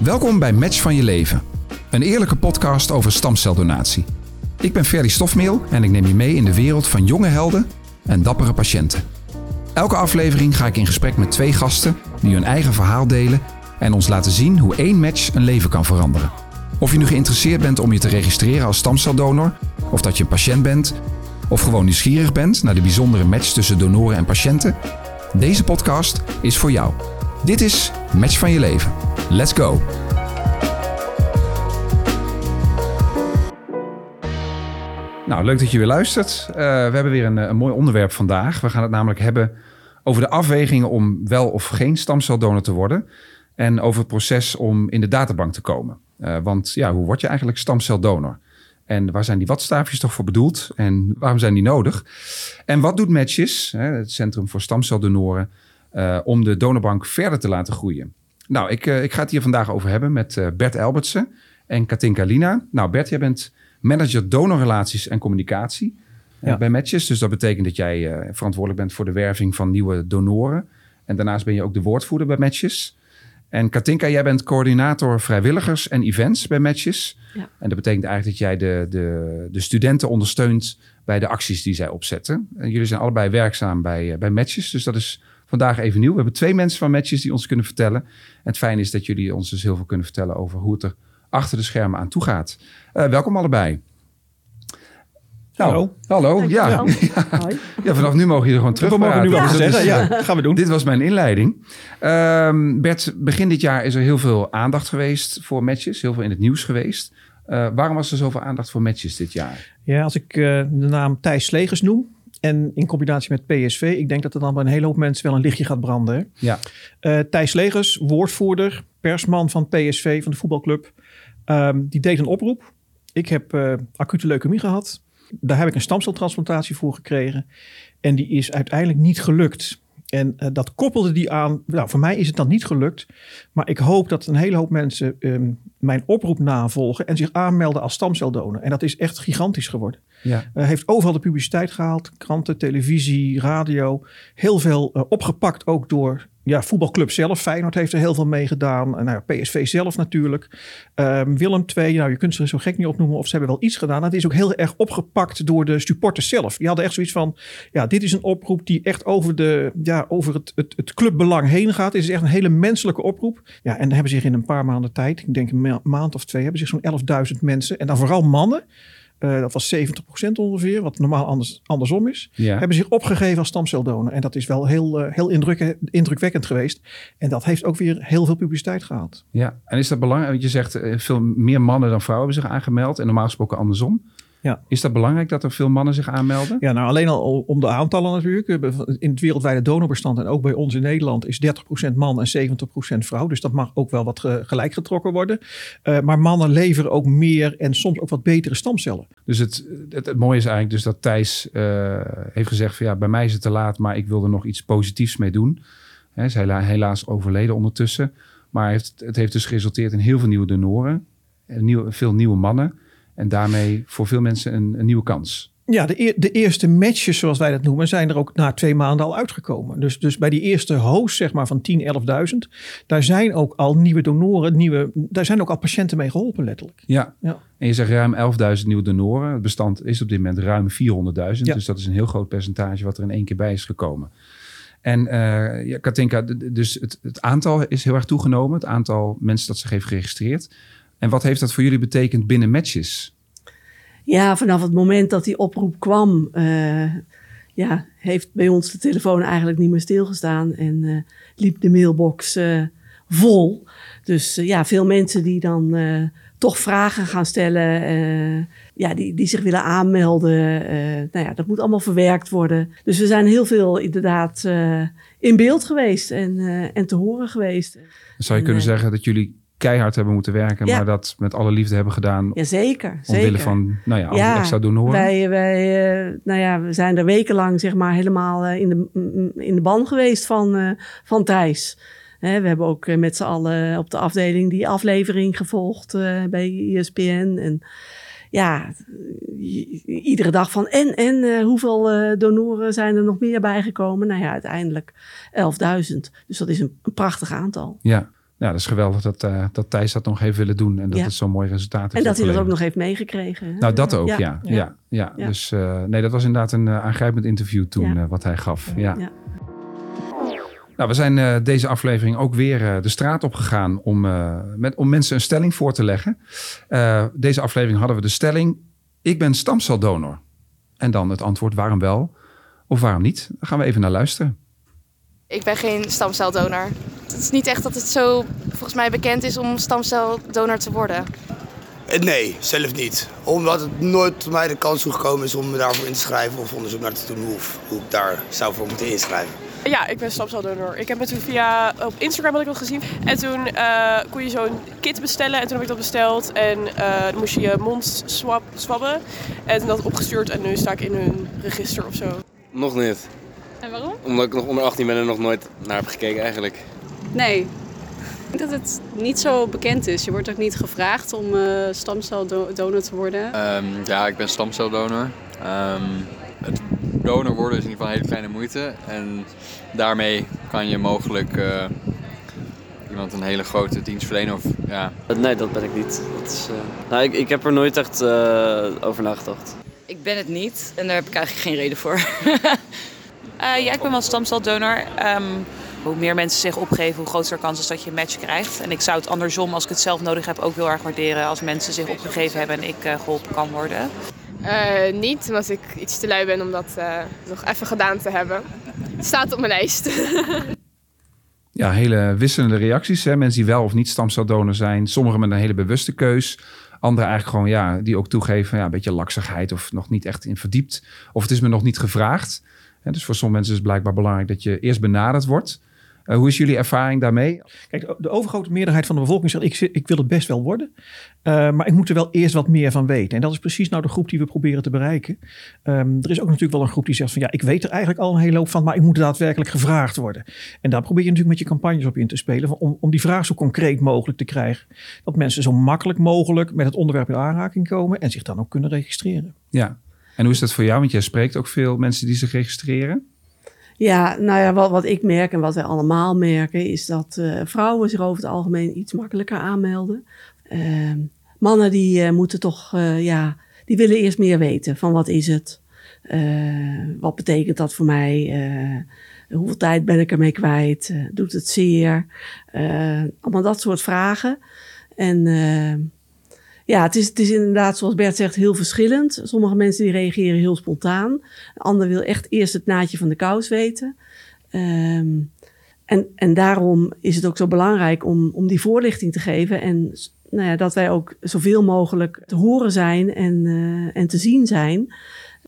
Welkom bij Match van je leven. Een eerlijke podcast over stamceldonatie. Ik ben Ferry Stofmeel en ik neem je mee in de wereld van jonge helden en dappere patiënten. Elke aflevering ga ik in gesprek met twee gasten die hun eigen verhaal delen en ons laten zien hoe één match een leven kan veranderen. Of je nu geïnteresseerd bent om je te registreren als stamceldonor, of dat je een patiënt bent, of gewoon nieuwsgierig bent naar de bijzondere match tussen donoren en patiënten, deze podcast is voor jou. Dit is Match van je leven. Let's go! Nou, leuk dat je weer luistert. Uh, we hebben weer een, een, mooi onderwerp vandaag. We gaan het namelijk hebben over de afwegingen om wel of geen stamceldonor te worden. En over het proces om in de databank te komen. Uh, want ja, hoe word je eigenlijk stamceldonor? En waar zijn die watstaafjes toch voor bedoeld? En waarom zijn die nodig? En wat doet Matches, het Centrum voor Stamceldonoren, uh, om de donorbank verder te laten groeien? Nou, ik, uh, ik ga het hier vandaag over hebben met uh, Bert Albertsen en Katinka Lina. Nou, Bert, jij bent manager donorrelaties en communicatie ja. bij Matches. Dus dat betekent dat jij verantwoordelijk bent voor de werving van nieuwe donoren. En daarnaast ben je ook de woordvoerder bij Matches. En Katinka, jij bent coördinator vrijwilligers en events bij Matches. Ja. En dat betekent eigenlijk dat jij de, de, de studenten ondersteunt bij de acties die zij opzetten. En jullie zijn allebei werkzaam bij, bij Matches, dus dat is vandaag even nieuw. We hebben twee mensen van Matches die ons kunnen vertellen. En het fijne is dat jullie ons dus heel veel kunnen vertellen over hoe het er achter de schermen aan toe gaat. Uh, welkom allebei. Nou, hallo. Hallo, ja. Ja. ja. vanaf nu mogen jullie gewoon terug. We mogen nu wel ja. zeggen, ja, gaan we doen. Dit was mijn inleiding. Um, Bert, begin dit jaar is er heel veel aandacht geweest voor matches. Heel veel in het nieuws geweest. Uh, waarom was er zoveel aandacht voor matches dit jaar? Ja, als ik uh, de naam Thijs Slegers noem, en in combinatie met PSV, ik denk dat er dan bij een hele hoop mensen wel een lichtje gaat branden. Ja. Uh, Thijs Legers, woordvoerder, persman van PSV, van de voetbalclub, um, die deed een oproep. Ik heb uh, acute leukemie gehad. Daar heb ik een stamceltransplantatie voor gekregen. En die is uiteindelijk niet gelukt. En uh, dat koppelde die aan. Nou, voor mij is het dan niet gelukt. Maar ik hoop dat een hele hoop mensen um, mijn oproep navolgen en zich aanmelden als stamceldonor. En dat is echt gigantisch geworden. Ja. Uh, heeft overal de publiciteit gehaald. Kranten, televisie, radio. Heel veel uh, opgepakt ook door ja, voetbalclub zelf. Feyenoord heeft er heel veel mee gedaan. Nou, ja, PSV zelf natuurlijk. Um, Willem II, nou, je kunt ze zo gek niet opnoemen of ze hebben wel iets gedaan. Dat is ook heel erg opgepakt door de supporters zelf. Die hadden echt zoiets van, ja, dit is een oproep die echt over, de, ja, over het, het, het clubbelang heen gaat. Het is echt een hele menselijke oproep. Ja, en hebben zich in een paar maanden tijd, ik denk een maand of twee, hebben zich zo'n 11.000 mensen, en dan vooral mannen, uh, dat was 70% ongeveer, wat normaal anders, andersom is. Ja. Hebben zich opgegeven als stamceldonor. En dat is wel heel, uh, heel indruk, indrukwekkend geweest. En dat heeft ook weer heel veel publiciteit gehad. Ja, en is dat belangrijk? Want je zegt uh, veel meer mannen dan vrouwen hebben zich aangemeld. En normaal gesproken andersom. Ja. Is dat belangrijk dat er veel mannen zich aanmelden? Ja, nou alleen al om de aantallen natuurlijk. In het wereldwijde donorbestand en ook bij ons in Nederland is 30% man en 70% vrouw. Dus dat mag ook wel wat gelijk getrokken worden. Uh, maar mannen leveren ook meer en soms ook wat betere stamcellen. Dus het, het, het mooie is eigenlijk dus dat Thijs uh, heeft gezegd van ja, bij mij is het te laat, maar ik wil er nog iets positiefs mee doen. Hij is helaas overleden ondertussen. Maar heeft, het heeft dus geresulteerd in heel veel nieuwe donoren. Nieuw, veel nieuwe mannen. En daarmee voor veel mensen een, een nieuwe kans. Ja, de, e de, eerste matches, zoals wij dat noemen, zijn er ook na twee maanden al uitgekomen. Dus, dus bij die eerste host, zeg maar van 10, 11.000, daar zijn ook al nieuwe donoren, nieuwe, daar zijn ook al patiënten mee geholpen, letterlijk. Ja, ja. en je zegt ruim 11.000 nieuwe donoren. Het bestand is op dit moment ruim 400.000. Ja. Dus dat is een heel groot percentage wat er in één keer bij is gekomen. En uh, ja, Katinka, dus het, het aantal is heel erg toegenomen. Het aantal mensen dat zich heeft geregistreerd. En wat heeft dat voor jullie betekend binnen matches? Ja, vanaf het moment dat die oproep kwam, uh, ja, heeft bij ons de telefoon eigenlijk niet meer stilgestaan en uh, liep de mailbox uh, vol. Dus ja, veel mensen die dan toch vragen gaan stellen, ja, die, die zich willen aanmelden. nou ja, dat moet allemaal verwerkt worden. Dus we zijn heel veel inderdaad in beeld geweest en, en te horen geweest. Zou je kunnen zeggen dat jullie keihard hebben moeten werken, maar dat met alle liefde hebben gedaan. Ja, zeker. Omwille zeker. van, nou ja, ja, extra horen. Wij, wij, uh, nou ja, we zijn er wekenlang zeg maar helemaal uh, in, de, in de ban geweest van, uh, van Thijs. We hebben ook met z'n allen op de afdeling die aflevering gevolgd bij ESPN. En ja, iedere dag van en, en hoeveel donoren zijn er nog meer bijgekomen? Nou ja, uiteindelijk 11.000. Dus dat is een, een prachtig aantal. Ja. Ja, dat is geweldig dat, uh, dat Thijs dat nog heeft willen doen. En dat het zo'n mooi resultaat heeft En dat hij dat ook nog heeft meegekregen. Nou, dat ook, ja. ja. ja, Dus uh, nee, dat was inderdaad een uh, aangrijpend interview toen wat hij gaf. Ja. Nou, we zijn deze aflevering ook weer de straat opgegaan om, met, om mensen een stelling voor te leggen. deze aflevering hadden we de stelling: Ik ben stamceldonor. En dan het antwoord waarom wel of waarom niet. Daar gaan we even naar luisteren. Ik ben geen stamceldonor. Het is niet echt dat het zo volgens mij bekend is om stamceldonor te worden. Eh, nee, zelf niet. Omdat het nooit mij de kans toegekomen is om me daarvoor in te schrijven of onderzoek naar te doen hoe, hoe ik daar zou voor moeten inschrijven. Ja, ik ben stamceldonor. Ik heb het toen via op Instagram had ik dat gezien. En toen uh, kon je zo'n kit bestellen en toen heb ik dat besteld. En uh, dan moest je je mond swab, swabben. En toen dat opgestuurd en nu sta ik in hun register of zo. Nog niet. En waarom? Omdat ik nog onder 18 ben en nog nooit naar heb gekeken eigenlijk. Nee. Ik denk dat het niet zo bekend is. Je wordt ook niet gevraagd om uh, stamceldonor te worden. Um, ja, ik ben stamceldonor. Um, het donor worden is in ieder geval een hele kleine moeite. En daarmee kan je mogelijk uh, iemand een hele grote dienst verlenen. Of, ja. Nee, dat ben ik niet. Dat is, uh... nou, ik, ik heb er nooit echt over nagedacht. Ik ben het niet en daar heb ik eigenlijk geen reden voor. ja, ik ben wel stamceldonor. Um, hoe meer mensen zich opgeven, hoe groter de kans is dat je een match krijgt. En ik zou het andersom, als ik het zelf nodig heb, ook heel erg waarderen als mensen zich opgegeven hebben en ik uh, geholpen kan worden. Uh, niet, omdat ik iets te lui ben om dat uh, nog even gedaan te hebben. Het staat op mijn lijst. ja, hele wisselende reacties. Hè? Mensen die wel of niet stamceldonor zijn. Sommigen met een hele bewuste keus. Anderen eigenlijk gewoon, ja, die ook toegeven, ja, een beetje laksigheid of nog niet echt in verdiept. Of het is me nog niet gevraagd. Dus voor sommige mensen is het blijkbaar belangrijk dat je eerst benaderd wordt. Uh, hoe is jullie ervaring daarmee? Kijk, de overgrote meerderheid van de bevolking zegt: ik, ik wil het best wel worden, uh, maar ik moet er wel eerst wat meer van weten. En dat is precies nou de groep die we proberen te bereiken. Um, er is ook natuurlijk wel een groep die zegt: van ja, ik weet er eigenlijk al een hele hoop van, maar ik moet daadwerkelijk gevraagd worden. En daar probeer je natuurlijk met je campagnes op in te spelen, om, om die vraag zo concreet mogelijk te krijgen. Dat mensen zo makkelijk mogelijk met het onderwerp in aanraking komen en zich dan ook kunnen registreren. Ja, en hoe is dat voor jou? Want jij spreekt ook veel mensen die zich registreren. Ja, nou ja, wat, wat ik merk en wat wij allemaal merken, is dat uh, vrouwen zich over het algemeen iets makkelijker aanmelden. Uh, mannen die uh, moeten toch, ja, die willen eerst meer weten van wat is het? wat betekent dat voor mij? hoeveel tijd ben ik ermee kwijt? doet het zeer? allemaal dat soort vragen. En ja, het is, het is inderdaad, zoals Bert zegt, heel verschillend. Sommige mensen die reageren heel spontaan. Ander wil echt eerst het naadje van de kous weten. Um, en, en daarom is het ook zo belangrijk om, om die voorlichting te geven. En nou ja, dat wij ook zoveel mogelijk te horen zijn en, uh, en te zien zijn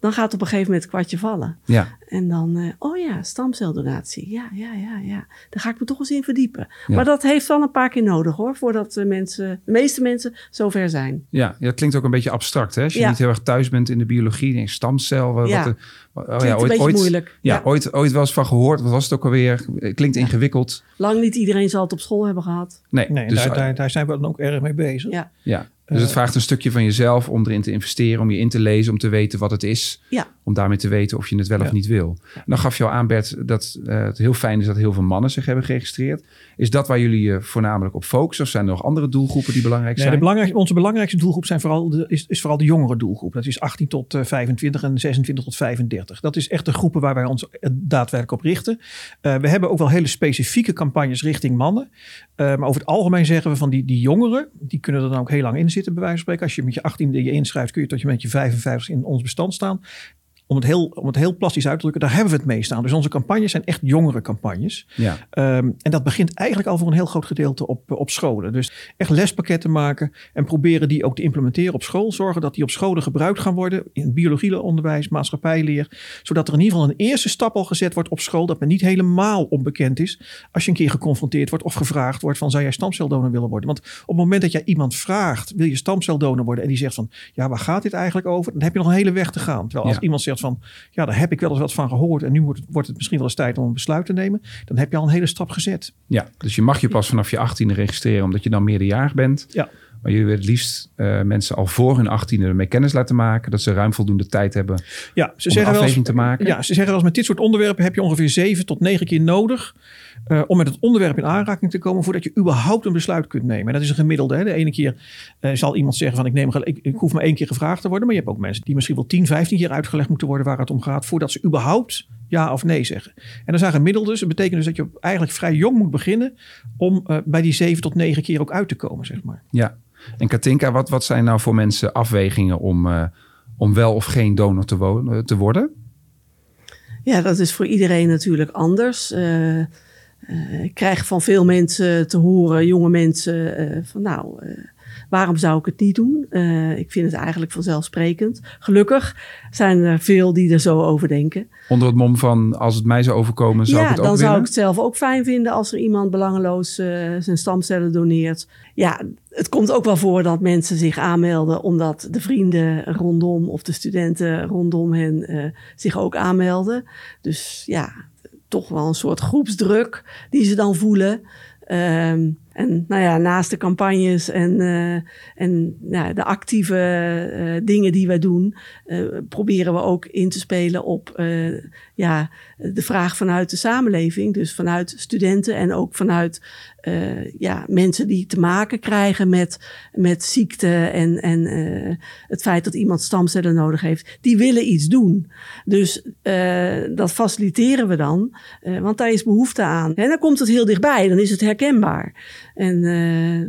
dan gaat op een gegeven moment het kwartje vallen. Ja. En dan, uh, oh ja, stamceldonatie. Ja, ja, ja, ja. Daar ga ik me toch eens in verdiepen. Maar dat heeft wel een paar keer nodig hoor, voordat de, mensen, de meeste mensen zover zijn. Ja, ja, het klinkt ook een beetje abstract hè. Als je niet heel erg thuis bent in de biologie, denk stamcel. Wat, ja. Wat, oh, ja, ooit, ooit, moeilijk. Ja, Ooit, ooit wel eens van gehoord. Wat was het ook alweer? Klinkt ingewikkeld. Lang niet iedereen zal het op school hebben gehad. Nee, nee dus, daar, daar, daar zijn we dan ook erg mee bezig. Ja. ja. Dus het vraagt een stukje van jezelf om erin te investeren, om je in te lezen, om te weten wat het is. Ja. Om daarmee te weten of je het wel of niet wil. Dan gaf je al aan, Bert, dat uh, het heel fijn is dat heel veel mannen zich hebben geregistreerd. Is dat waar jullie je voornamelijk op focussen? Of zijn er nog andere doelgroepen die belangrijk zijn? Nee, de belangrijk, onze belangrijkste doelgroep zijn vooral de, is, is vooral de jongere doelgroep. Dat is 18 tot 25 en 26 tot 35. Dat is echt de groepen waar wij ons daadwerkelijk op richten. Uh, we hebben ook wel hele specifieke campagnes richting mannen. Uh, maar over het algemeen zeggen we van die, die jongeren, die kunnen er dan ook heel lang in zitten, bij wijze van spreken. Als je met je 18e je inschrijft, kun je tot je met je 55 in ons bestand staan om het, heel, om het heel plastisch uit te drukken, daar hebben we het mee staan. Dus onze campagnes zijn echt jongere campagnes. Ja. Um, en dat begint eigenlijk al voor een heel groot gedeelte op, op scholen. Dus echt lespakketten maken en proberen die ook te implementeren op school. Zorgen dat die op scholen gebruikt gaan worden in biologieonderwijs, maatschappijleer. Zodat er in ieder geval een eerste stap al gezet wordt op school. Dat men niet helemaal onbekend is als je een keer geconfronteerd wordt of gevraagd wordt van zou jij stamceldonor willen worden. Want op het moment dat jij iemand vraagt, wil je stamceldonor worden en die zegt van ja, waar gaat dit eigenlijk over? Dan heb je nog een hele weg te gaan. Terwijl als iemand zegt van, ja, daar heb ik wel eens wat van gehoord en nu wordt het, wordt het misschien wel eens tijd om een besluit te nemen, dan heb je al een hele stap gezet. Ja, dus je mag je pas vanaf je 18e registreren omdat je dan meerderjarig bent. Ja. Maar jullie willen het liefst uh, mensen al voor hun achttiende ermee kennis laten maken. Dat ze ruim voldoende tijd hebben ja, ze om zeggen een afweging wel, te maken. Ja, ze zeggen wel eens met dit soort onderwerpen heb je ongeveer zeven tot negen keer nodig. Uh, om met het onderwerp in aanraking te komen voordat je überhaupt een besluit kunt nemen. En dat is een gemiddelde. Hè. De ene keer uh, zal iemand zeggen van ik, neem, ik, ik hoef maar één keer gevraagd te worden. Maar je hebt ook mensen die misschien wel 10, 15 keer uitgelegd moeten worden waar het om gaat. Voordat ze überhaupt ja of nee zeggen. En dat zijn gemiddeldes. Dat betekent dus dat je eigenlijk vrij jong moet beginnen om uh, bij die zeven tot negen keer ook uit te komen, zeg maar. Ja, en Katinka, wat, wat zijn nou voor mensen afwegingen om, uh, om wel of geen donor te, wo- te worden? Ja, dat is voor iedereen natuurlijk anders. Uh, ik krijg van veel mensen te horen, jonge mensen, van nou, waarom zou ik het niet doen? Uh, ik vind het eigenlijk vanzelfsprekend. Gelukkig zijn er veel die er zo over denken. Onder het mom van als het mij zou overkomen, zou ja, ik het ook dan willen? zou ik het zelf ook fijn vinden als er iemand belangeloos uh, zijn stamcellen doneert. Ja, het komt ook wel voor dat mensen zich aanmelden omdat de vrienden rondom of de studenten rondom hen uh, zich ook aanmelden. Dus ja, toch wel een soort groepsdruk die ze dan voelen. Um, en nou ja, naast de campagnes en, uh, en nou, de actieve uh, dingen die wij doen, uh, proberen we ook in te spelen op ja, de vraag vanuit de samenleving. Dus vanuit studenten en ook vanuit ja, mensen die te maken krijgen met, met ziekte en, en het feit dat iemand stamcellen nodig heeft. Die willen iets doen. Dus dat faciliteren we dan, want daar is behoefte aan. En dan komt het heel dichtbij, dan is het herkenbaar. En uh,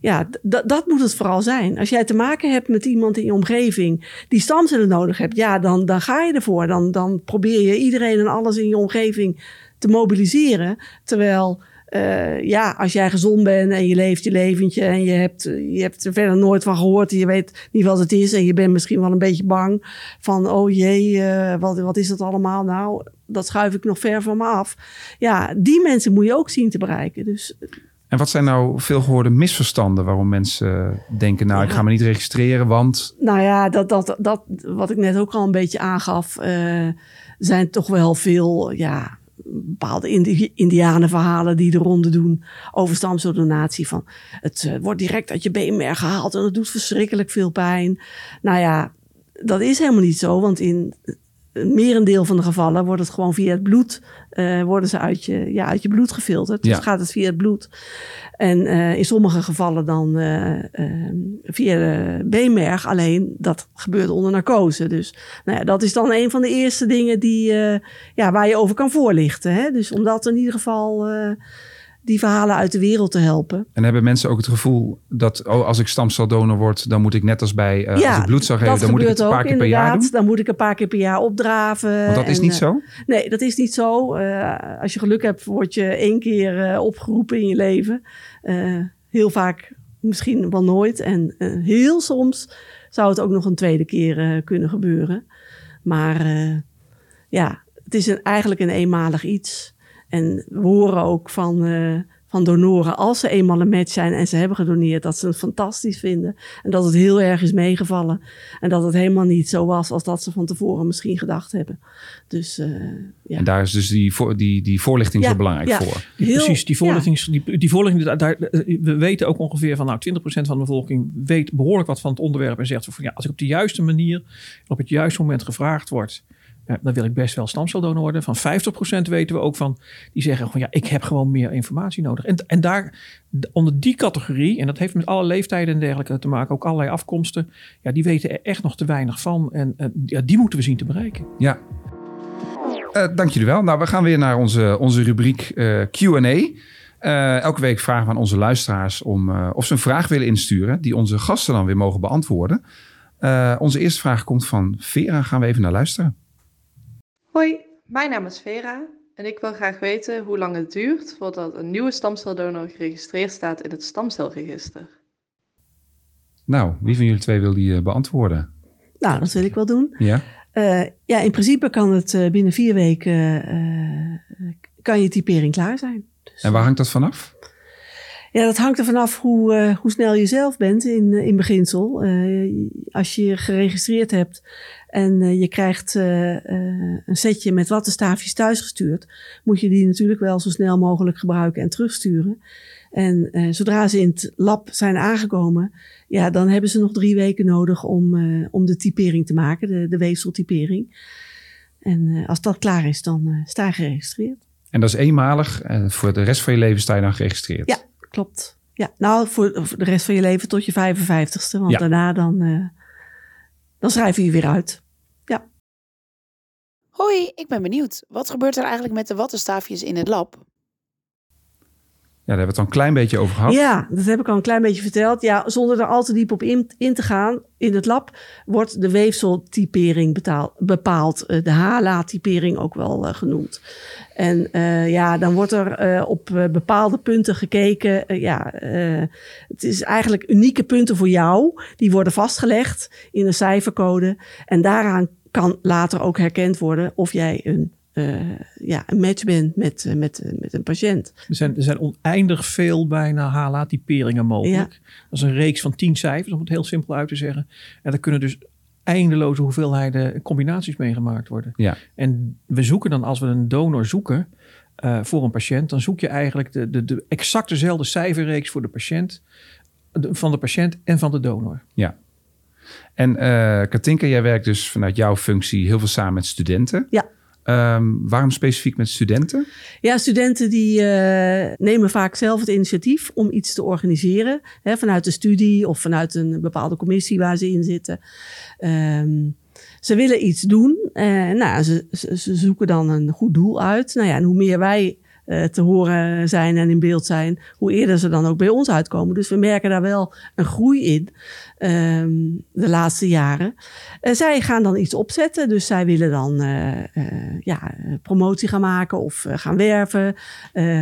ja, dat moet het vooral zijn. Als jij te maken hebt met iemand in je omgeving die stamcellen nodig hebt, ja, dan, dan ga je ervoor. Dan, dan probeer je iedereen en alles in je omgeving te mobiliseren. Terwijl, uh, ja, als jij gezond bent en je leeft je leventje en je hebt, je hebt er verder nooit van gehoord en je weet niet wat het is en je bent misschien wel een beetje bang van, oh jee, uh, wat, wat is dat allemaal nou? Dat schuif ik nog ver van me af. Ja, die mensen moet je ook zien te bereiken. Dus en wat zijn nou veel gehoorde misverstanden waarom mensen denken, nou, ja. ik ga me niet registreren, want. Nou ja, dat, dat, dat wat ik net ook al een beetje aangaf, uh, zijn toch wel veel, ja, bepaalde indi indianenverhalen die de ronde doen over stamceldonatie. Van het uh, wordt direct uit je beenmerg gehaald en het doet verschrikkelijk veel pijn. Nou ja, dat is helemaal niet zo, want in een merendeel van de gevallen wordt het gewoon via het bloed, uh, worden ze uit je, ja, uit je bloed gefilterd. Ja. Dus gaat het via het bloed. En uh, in sommige gevallen dan uh, via de beenmerg. Alleen dat gebeurt onder narcose. Dus nou ja, dat is dan een van de eerste dingen die, ja, waar je over kan voorlichten. Hè? Dus om dat in ieder geval die verhalen uit de wereld te helpen. En hebben mensen ook het gevoel dat oh, als ik stamceldonor word, dan moet ik net als bij uh, ja, als ik bloed zou geven, dan moet ik het een paar ook, keer per jaar doen? Dan moet ik een paar keer per jaar opdraven. Want dat is niet zo? Uh, nee, dat is niet zo. Uh, als je geluk hebt, word je één keer opgeroepen in je leven. heel vaak misschien wel nooit. En heel soms zou het ook nog een tweede keer kunnen gebeuren. Maar ja, het is een, eigenlijk een eenmalig iets. En we horen ook van, uh, van donoren, als ze eenmaal een match zijn en ze hebben gedoneerd, dat ze het fantastisch vinden. En dat het heel erg is meegevallen. En dat het helemaal niet zo was als dat ze van tevoren misschien gedacht hebben. Dus, uh, ja. En daar is dus die, voor, die, die voorlichting ja, zo belangrijk ja. voor. Heel, Precies, die voorlichting, die, die voorlichting daar, we weten ook ongeveer van nou 20% van de bevolking weet behoorlijk wat van het onderwerp en zegt van ja, als ik op de juiste manier, op het juiste moment gevraagd word, ja, dan wil ik best wel stamceldonor worden. Van 50% weten we ook van, die zeggen van ja, ik heb gewoon meer informatie nodig. En, en daar, onder die categorie, en dat heeft met alle leeftijden en dergelijke te maken, ook allerlei afkomsten, ja, die weten er echt nog te weinig van. En uh, ja, die moeten we zien te bereiken. Ja. Uh, dank jullie wel. Nou, we gaan weer naar onze, onze rubriek uh, Q&A. elke week vragen we aan onze luisteraars om, of ze een vraag willen insturen, die onze gasten dan weer mogen beantwoorden. onze eerste vraag komt van Vera. Gaan we even naar luisteren. Hoi, mijn naam is Vera en ik wil graag weten hoe lang het duurt voordat een nieuwe stamceldonor geregistreerd staat in het stamcelregister. Nou, wie van jullie twee wil die uh, beantwoorden? Nou, dat wil ik wel doen. Ja, uh, ja in principe kan het uh, binnen vier weken kan je typering klaar zijn. Dus, en waar hangt dat vanaf? Ja, dat hangt er vanaf hoe, uh, hoe snel je zelf bent in, in beginsel. Uh, als je je geregistreerd hebt en uh, je krijgt een setje met wattenstaafjes thuisgestuurd, moet je die natuurlijk wel zo snel mogelijk gebruiken en terugsturen. En zodra ze in het lab zijn aangekomen, ja, dan hebben ze nog drie weken nodig om, om de typering te maken, de, de weefseltypering. En als dat klaar is, dan sta je geregistreerd. En dat is eenmalig en voor de rest van je leven sta je dan geregistreerd? Ja, klopt. Ja, nou, voor, de rest van je leven tot je 55ste. Want daarna dan, uh, dan schrijf je je weer uit. Ja. Hoi, ik ben benieuwd. Wat gebeurt er eigenlijk met de wattenstaafjes in het lab? Ja, daar hebben we het al een klein beetje over gehad. Ja, dat heb ik al een klein beetje verteld. Ja, zonder er al te diep op in, te gaan. In het lab wordt de weefseltypering bepaald. Eh, de HLA-typering ook wel uh, genoemd. En uh, ja, dan wordt er op bepaalde punten gekeken. ja, het is eigenlijk unieke punten voor jou. Die worden vastgelegd in een cijfercode. En daaraan kan later ook herkend worden of jij een uh, ja, een match bent met, uh, met, uh, met een patiënt. Er zijn, er zijn oneindig veel bijna HLA-typeringen mogelijk. Ja. Dat is een reeks van tien cijfers, om het heel simpel uit te zeggen. En daar kunnen dus eindeloze hoeveelheden combinaties meegemaakt worden. Ja. En we zoeken dan, als we een donor zoeken voor een patiënt, dan zoek je eigenlijk de, de, de exact dezelfde cijferreeks voor de patiënt, de, van de patiënt en van de donor. Ja. En uh, Katinka, jij werkt dus vanuit jouw functie heel veel samen met studenten. Ja. Um, waarom specifiek met studenten? Ja, studenten die uh, nemen vaak zelf het initiatief om iets te organiseren. Hè, vanuit de studie of vanuit een bepaalde commissie waar ze in zitten. Um, ze willen iets doen. En nou, ze, ze, zoeken dan een goed doel uit. Nou ja, en hoe meer wij uh, te horen zijn en in beeld zijn, hoe eerder ze dan ook bij ons uitkomen. Dus we merken daar wel een groei in um, de laatste jaren. Uh, zij gaan dan iets opzetten, dus zij willen dan uh, ja, promotie gaan maken of gaan werven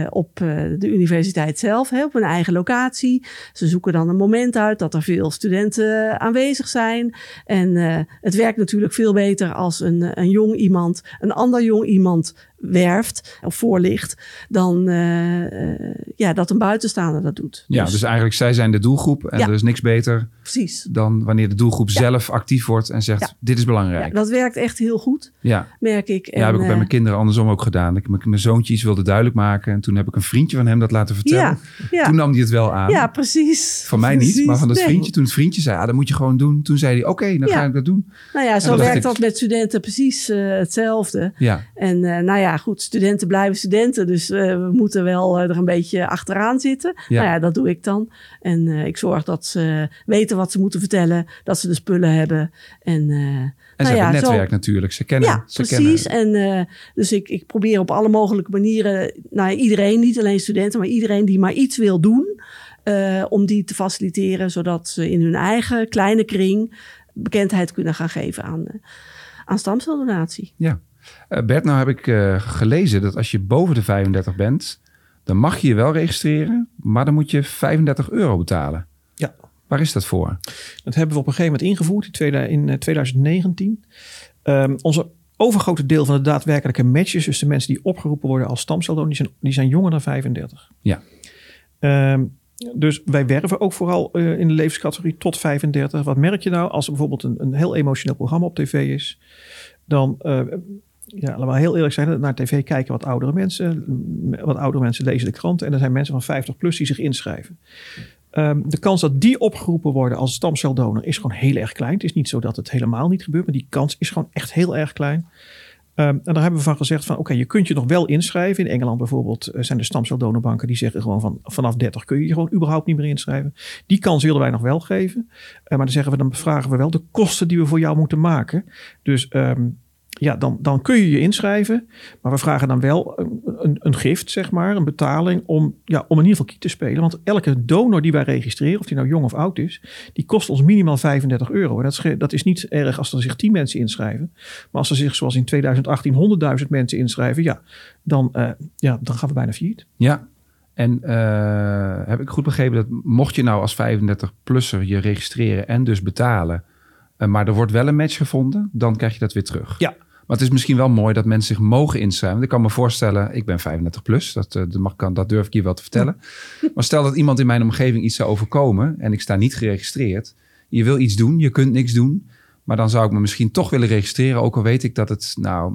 op de universiteit zelf, hè, op een eigen locatie. Ze zoeken dan een moment uit dat er veel studenten aanwezig zijn. En het werkt natuurlijk veel beter als een, een jong iemand, een ander jong iemand werft of voorligt, dan uh, ja, dat een buitenstaander dat doet. Ja, dus, dus eigenlijk zij zijn de doelgroep en ja. er is niks beter Precies. dan wanneer de doelgroep ja. zelf actief wordt en zegt, dit is belangrijk. dat werkt echt heel goed, ja. merk ik. En, ja, heb ik bij mijn kinderen andersom ook gedaan. Ik mijn zoontje iets wilde duidelijk maken en toen heb ik een vriendje van hem dat laten vertellen. Toen nam hij het wel aan. Ja, precies. Van mij precies. niet, maar van dat nee. vriendje. Toen het vriendje zei, ah, dat moet je gewoon doen. Toen zei hij, oké, okay, dan ga ik dat doen. Nou ja, zo werkt dat met studenten precies uh, hetzelfde. Ja. En uh, nou ja, goed, studenten blijven studenten. Dus we moeten wel er een beetje achteraan zitten. Ja. Nou ja, dat doe ik dan. En ik zorg dat ze weten wat ze moeten vertellen. Dat ze de spullen hebben. En, en nou ze ja, hebben netwerk zo, natuurlijk. Ze kennen. Ja, ze precies. Kennen. En dus ik, ik probeer op alle mogelijke manieren... Nou, iedereen, niet alleen studenten, maar iedereen die maar iets wil doen... om die te faciliteren, zodat ze in hun eigen kleine kring bekendheid kunnen gaan geven aan, aan stamceldonatie. Ja. Uh, Bert, nou heb ik uh, gelezen dat als je boven de 35 bent, dan mag je je wel registreren, maar dan moet je 35 euro betalen. Waar is dat voor? Dat hebben we op een gegeven moment ingevoerd in, tweede, in 2019. Um, onze overgrote deel van de daadwerkelijke matches, dus de mensen die opgeroepen worden als stamceldonor, die zijn, die zijn jonger dan 35. Ja. Um, dus wij werven ook vooral uh, in de levenscategorie tot 35. Wat merk je nou als er bijvoorbeeld een, een heel emotioneel programma op tv is? Dan uh, ja, laten we heel eerlijk zijn, naar tv kijken wat oudere mensen. Wat oudere mensen lezen de kranten. En er zijn mensen van 50 plus die zich inschrijven. Um, de kans dat die opgeroepen worden als stamceldonor is gewoon heel erg klein. Het is niet zo dat het helemaal niet gebeurt, maar die kans is gewoon echt heel erg klein. Um, en daar hebben we van gezegd van oké, je kunt je nog wel inschrijven. In Engeland bijvoorbeeld zijn de stamceldonorbanken die zeggen gewoon van vanaf 30 kun je je gewoon überhaupt niet meer inschrijven. Die kans willen wij nog wel geven. Uh, maar dan zeggen we, dan vragen we wel de kosten die we voor jou moeten maken. Dus um, ja, dan, dan kun je je inschrijven. Maar we vragen dan wel een, een, een, gift, zeg maar, een betaling om, ja, om in ieder geval kiet te spelen. Want elke donor die wij registreren, of die nou jong of oud is, die kost ons minimaal 35 euro. Dat is, dat is niet erg als er zich 10 mensen inschrijven. Maar als er zich zoals in 2018 100.000 mensen inschrijven, ja dan, uh, ja, dan gaan we bijna failliet. Ja, en uh, heb ik goed begrepen dat mocht je nou als 35-plusser je registreren en dus betalen, uh, maar er wordt wel een match gevonden, dan krijg je dat weer terug. Ja, Maar het is misschien wel mooi dat mensen zich mogen inschrijven. Ik kan me voorstellen, ik ben 35 plus, dat, dat, mag, dat durf ik je wel te vertellen. Maar stel dat iemand in mijn omgeving iets zou overkomen en ik sta niet geregistreerd. Je wil iets doen, je kunt niks doen. Maar dan zou ik me misschien toch willen registreren. Ook al weet ik dat het nou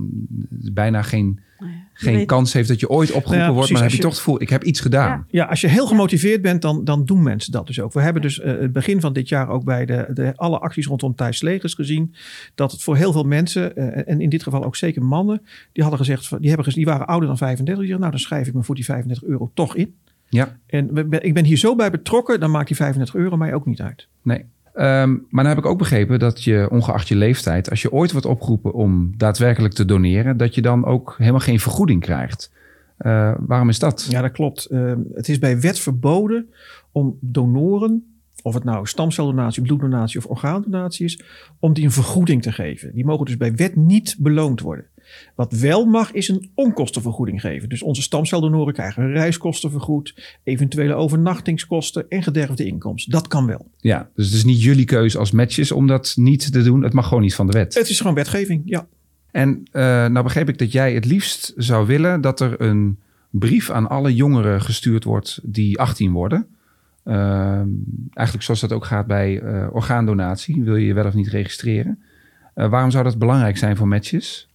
bijna geen, oh geen kans heeft dat je ooit opgeroepen wordt. Maar dan heb je, toch het gevoel, ik heb iets gedaan. Ja, als je heel gemotiveerd bent, dan, dan doen mensen dat dus ook. We hebben dus uh, het begin van dit jaar ook bij de, de, alle acties rondom Thijs Legers gezien. Dat het voor heel veel mensen, uh, en in dit geval ook zeker mannen, die hadden gezegd, die, hebben gezegd, die waren ouder dan 35. Die zeggen, nou dan schrijf ik me voor die 35 euro toch in. Ja. En ik ben hier zo bij betrokken, dan maakt die 35 euro mij ook niet uit. Nee. Ehm, maar dan heb ik ook begrepen dat je, ongeacht je leeftijd, als je ooit wordt opgeroepen om daadwerkelijk te doneren, dat je dan ook helemaal geen vergoeding krijgt. Uh, waarom is dat? Ja, dat klopt. Uh, het is bij wet verboden om donoren, of het nou stamceldonatie, bloeddonatie of orgaandonatie is, om die een vergoeding te geven. Die mogen dus bij wet niet beloond worden. Wat wel mag, is een onkostenvergoeding geven. Dus onze stamceldonoren krijgen reiskosten vergoed, eventuele overnachtingskosten en gederfde inkomsten. Dat kan wel. Ja, dus het is niet jullie keuze als matches om dat niet te doen. Het mag gewoon niet van de wet. Het is gewoon wetgeving, ja. En uh, nou begreep ik dat jij het liefst zou willen dat er een brief aan alle jongeren gestuurd wordt die 18 worden. Uh, eigenlijk zoals dat ook gaat bij uh, orgaandonatie. Wil je je wel of niet registreren? Uh, waarom zou dat belangrijk zijn voor matches?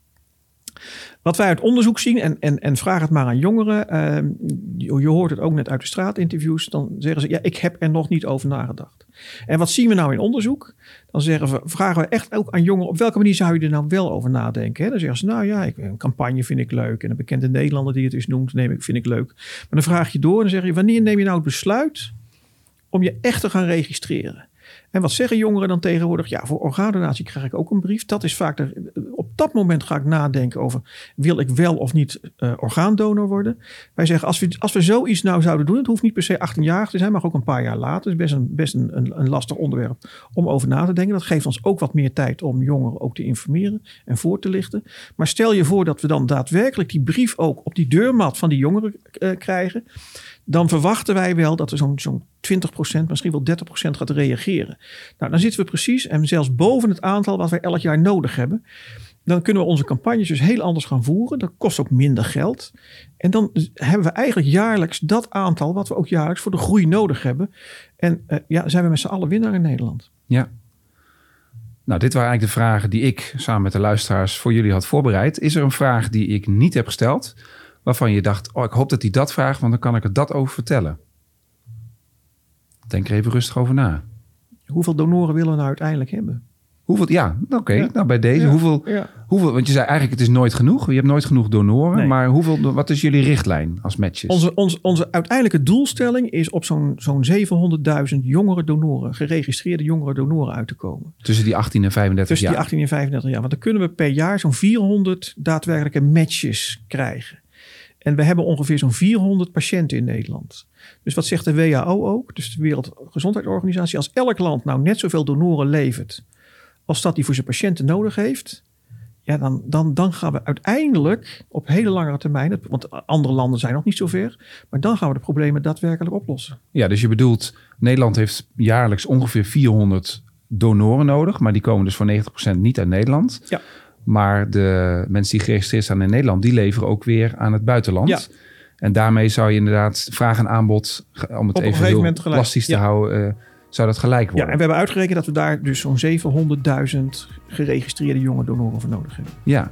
Wat wij uit onderzoek zien, en, en, en vraag het maar aan jongeren, uh, je, hoort het ook net uit de straatinterviews, dan zeggen ze, ja, ik heb er nog niet over nagedacht. En wat zien we nou in onderzoek? Dan zeggen we, vragen we echt ook aan jongeren, op welke manier zou je er nou wel over nadenken? Hè? Dan zeggen ze, nou ja, ik, een campagne vind ik leuk. En een bekende Nederlander die het eens noemt, neem ik, vind ik leuk. Maar dan vraag je door en dan zeg je, wanneer neem je nou het besluit om je echt te gaan registreren? En wat zeggen jongeren dan tegenwoordig? Ja, voor orgaandonatie krijg ik ook een brief. Dat is vaak, de, op dat moment ga ik nadenken over, wil ik wel of niet uh, orgaandonor worden? Wij zeggen, als we, als we zoiets nou zouden doen, het hoeft niet per se 18 jaar te zijn, maar ook een paar jaar later. Het is best, een, best een, een, lastig onderwerp om over na te denken. Dat geeft ons ook wat meer tijd om jongeren ook te informeren en voor te lichten. Maar stel je voor dat we dan daadwerkelijk die brief ook op die deurmat van die jongeren uh, krijgen dan verwachten wij wel dat er zo'n zo'n 20%, misschien wel 30% gaat reageren. Nou, dan zitten we precies en zelfs boven het aantal wat wij elk jaar nodig hebben. Dan kunnen we onze campagnes dus heel anders gaan voeren. Dat kost ook minder geld. En dan hebben we eigenlijk jaarlijks dat aantal wat we ook jaarlijks voor de groei nodig hebben. En uh, ja, zijn we met z'n allen winnaar in Nederland. Ja. Nou, dit waren eigenlijk de vragen die ik samen met de luisteraars voor jullie had voorbereid. Is er een vraag die ik niet heb gesteld? waarvan je dacht, oh, ik hoop dat hij dat vraagt, want dan kan ik er dat over vertellen? Denk er even rustig over na. Hoeveel donoren willen we nou uiteindelijk hebben? Hoeveel, ja, oké. Nou, bij deze, hoeveel, hoeveel, want je zei eigenlijk het is nooit genoeg. Je hebt nooit genoeg donoren. Maar hoeveel, wat is jullie richtlijn als matches? Onze, onze, onze uiteindelijke doelstelling is op zo'n zo'n 700.000 jongere donoren, geregistreerde jongere donoren uit te komen. Tussen die 18 en 35 Tussen jaar? Tussen die 18 en 35 jaar. Want dan kunnen we per jaar zo'n 400 daadwerkelijke matches krijgen. En we hebben ongeveer zo'n 400 patiënten in Nederland. Dus wat zegt de WHO ook, dus de Wereldgezondheidsorganisatie, als elk land nou net zoveel donoren levert als dat hij voor zijn patiënten nodig heeft, ja, dan, dan, dan gaan we uiteindelijk op hele langere termijn, want andere landen zijn nog niet zo ver, maar dan gaan we de problemen daadwerkelijk oplossen. Ja, dus je bedoelt, Nederland heeft jaarlijks ongeveer 400 donoren nodig, maar die komen dus voor 90% niet uit Nederland. Ja. Maar de mensen die geregistreerd staan in Nederland, die leveren ook weer aan het buitenland. Ja. En daarmee zou je inderdaad vraag en aanbod, om het Op even heel plastisch te houden, uh, zou dat gelijk worden. Ja, en we hebben uitgerekend dat we daar dus zo'n 700.000 geregistreerde jonge donoren voor nodig hebben. Ja,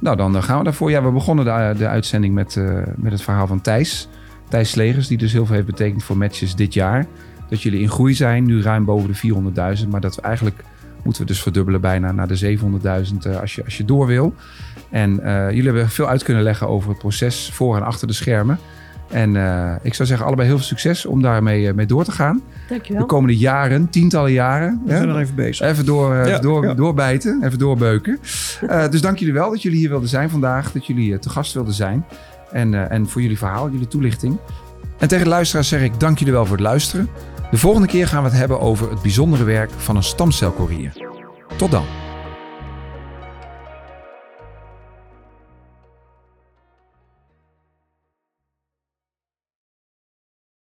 nou dan gaan we daarvoor. Ja, we begonnen de, de uitzending met, uh, met het verhaal van Thijs. Thijs Slegers, die dus heel veel heeft betekend voor matches dit jaar. Dat jullie in groei zijn, nu ruim boven de 400.000. Maar dat we eigenlijk moeten we dus verdubbelen bijna naar de 700.000 uh, als, je, als je door wil. En uh, jullie hebben veel uit kunnen leggen over het proces voor en achter de schermen. En uh, ik zou zeggen, allebei heel veel succes om daarmee mee door te gaan. Dankjewel. De komende jaren, tientallen jaren. We zijn nog even bezig. Even, door, ja, even door, ja. doorbijten, even doorbeuken. dus dank jullie wel dat jullie hier wilden zijn vandaag. Dat jullie te gast wilden zijn. En, en voor jullie verhaal, jullie toelichting. En tegen de luisteraars zeg ik dank jullie wel voor het luisteren. De volgende keer gaan we het hebben over het bijzondere werk van een stamcelcourier. Tot dan.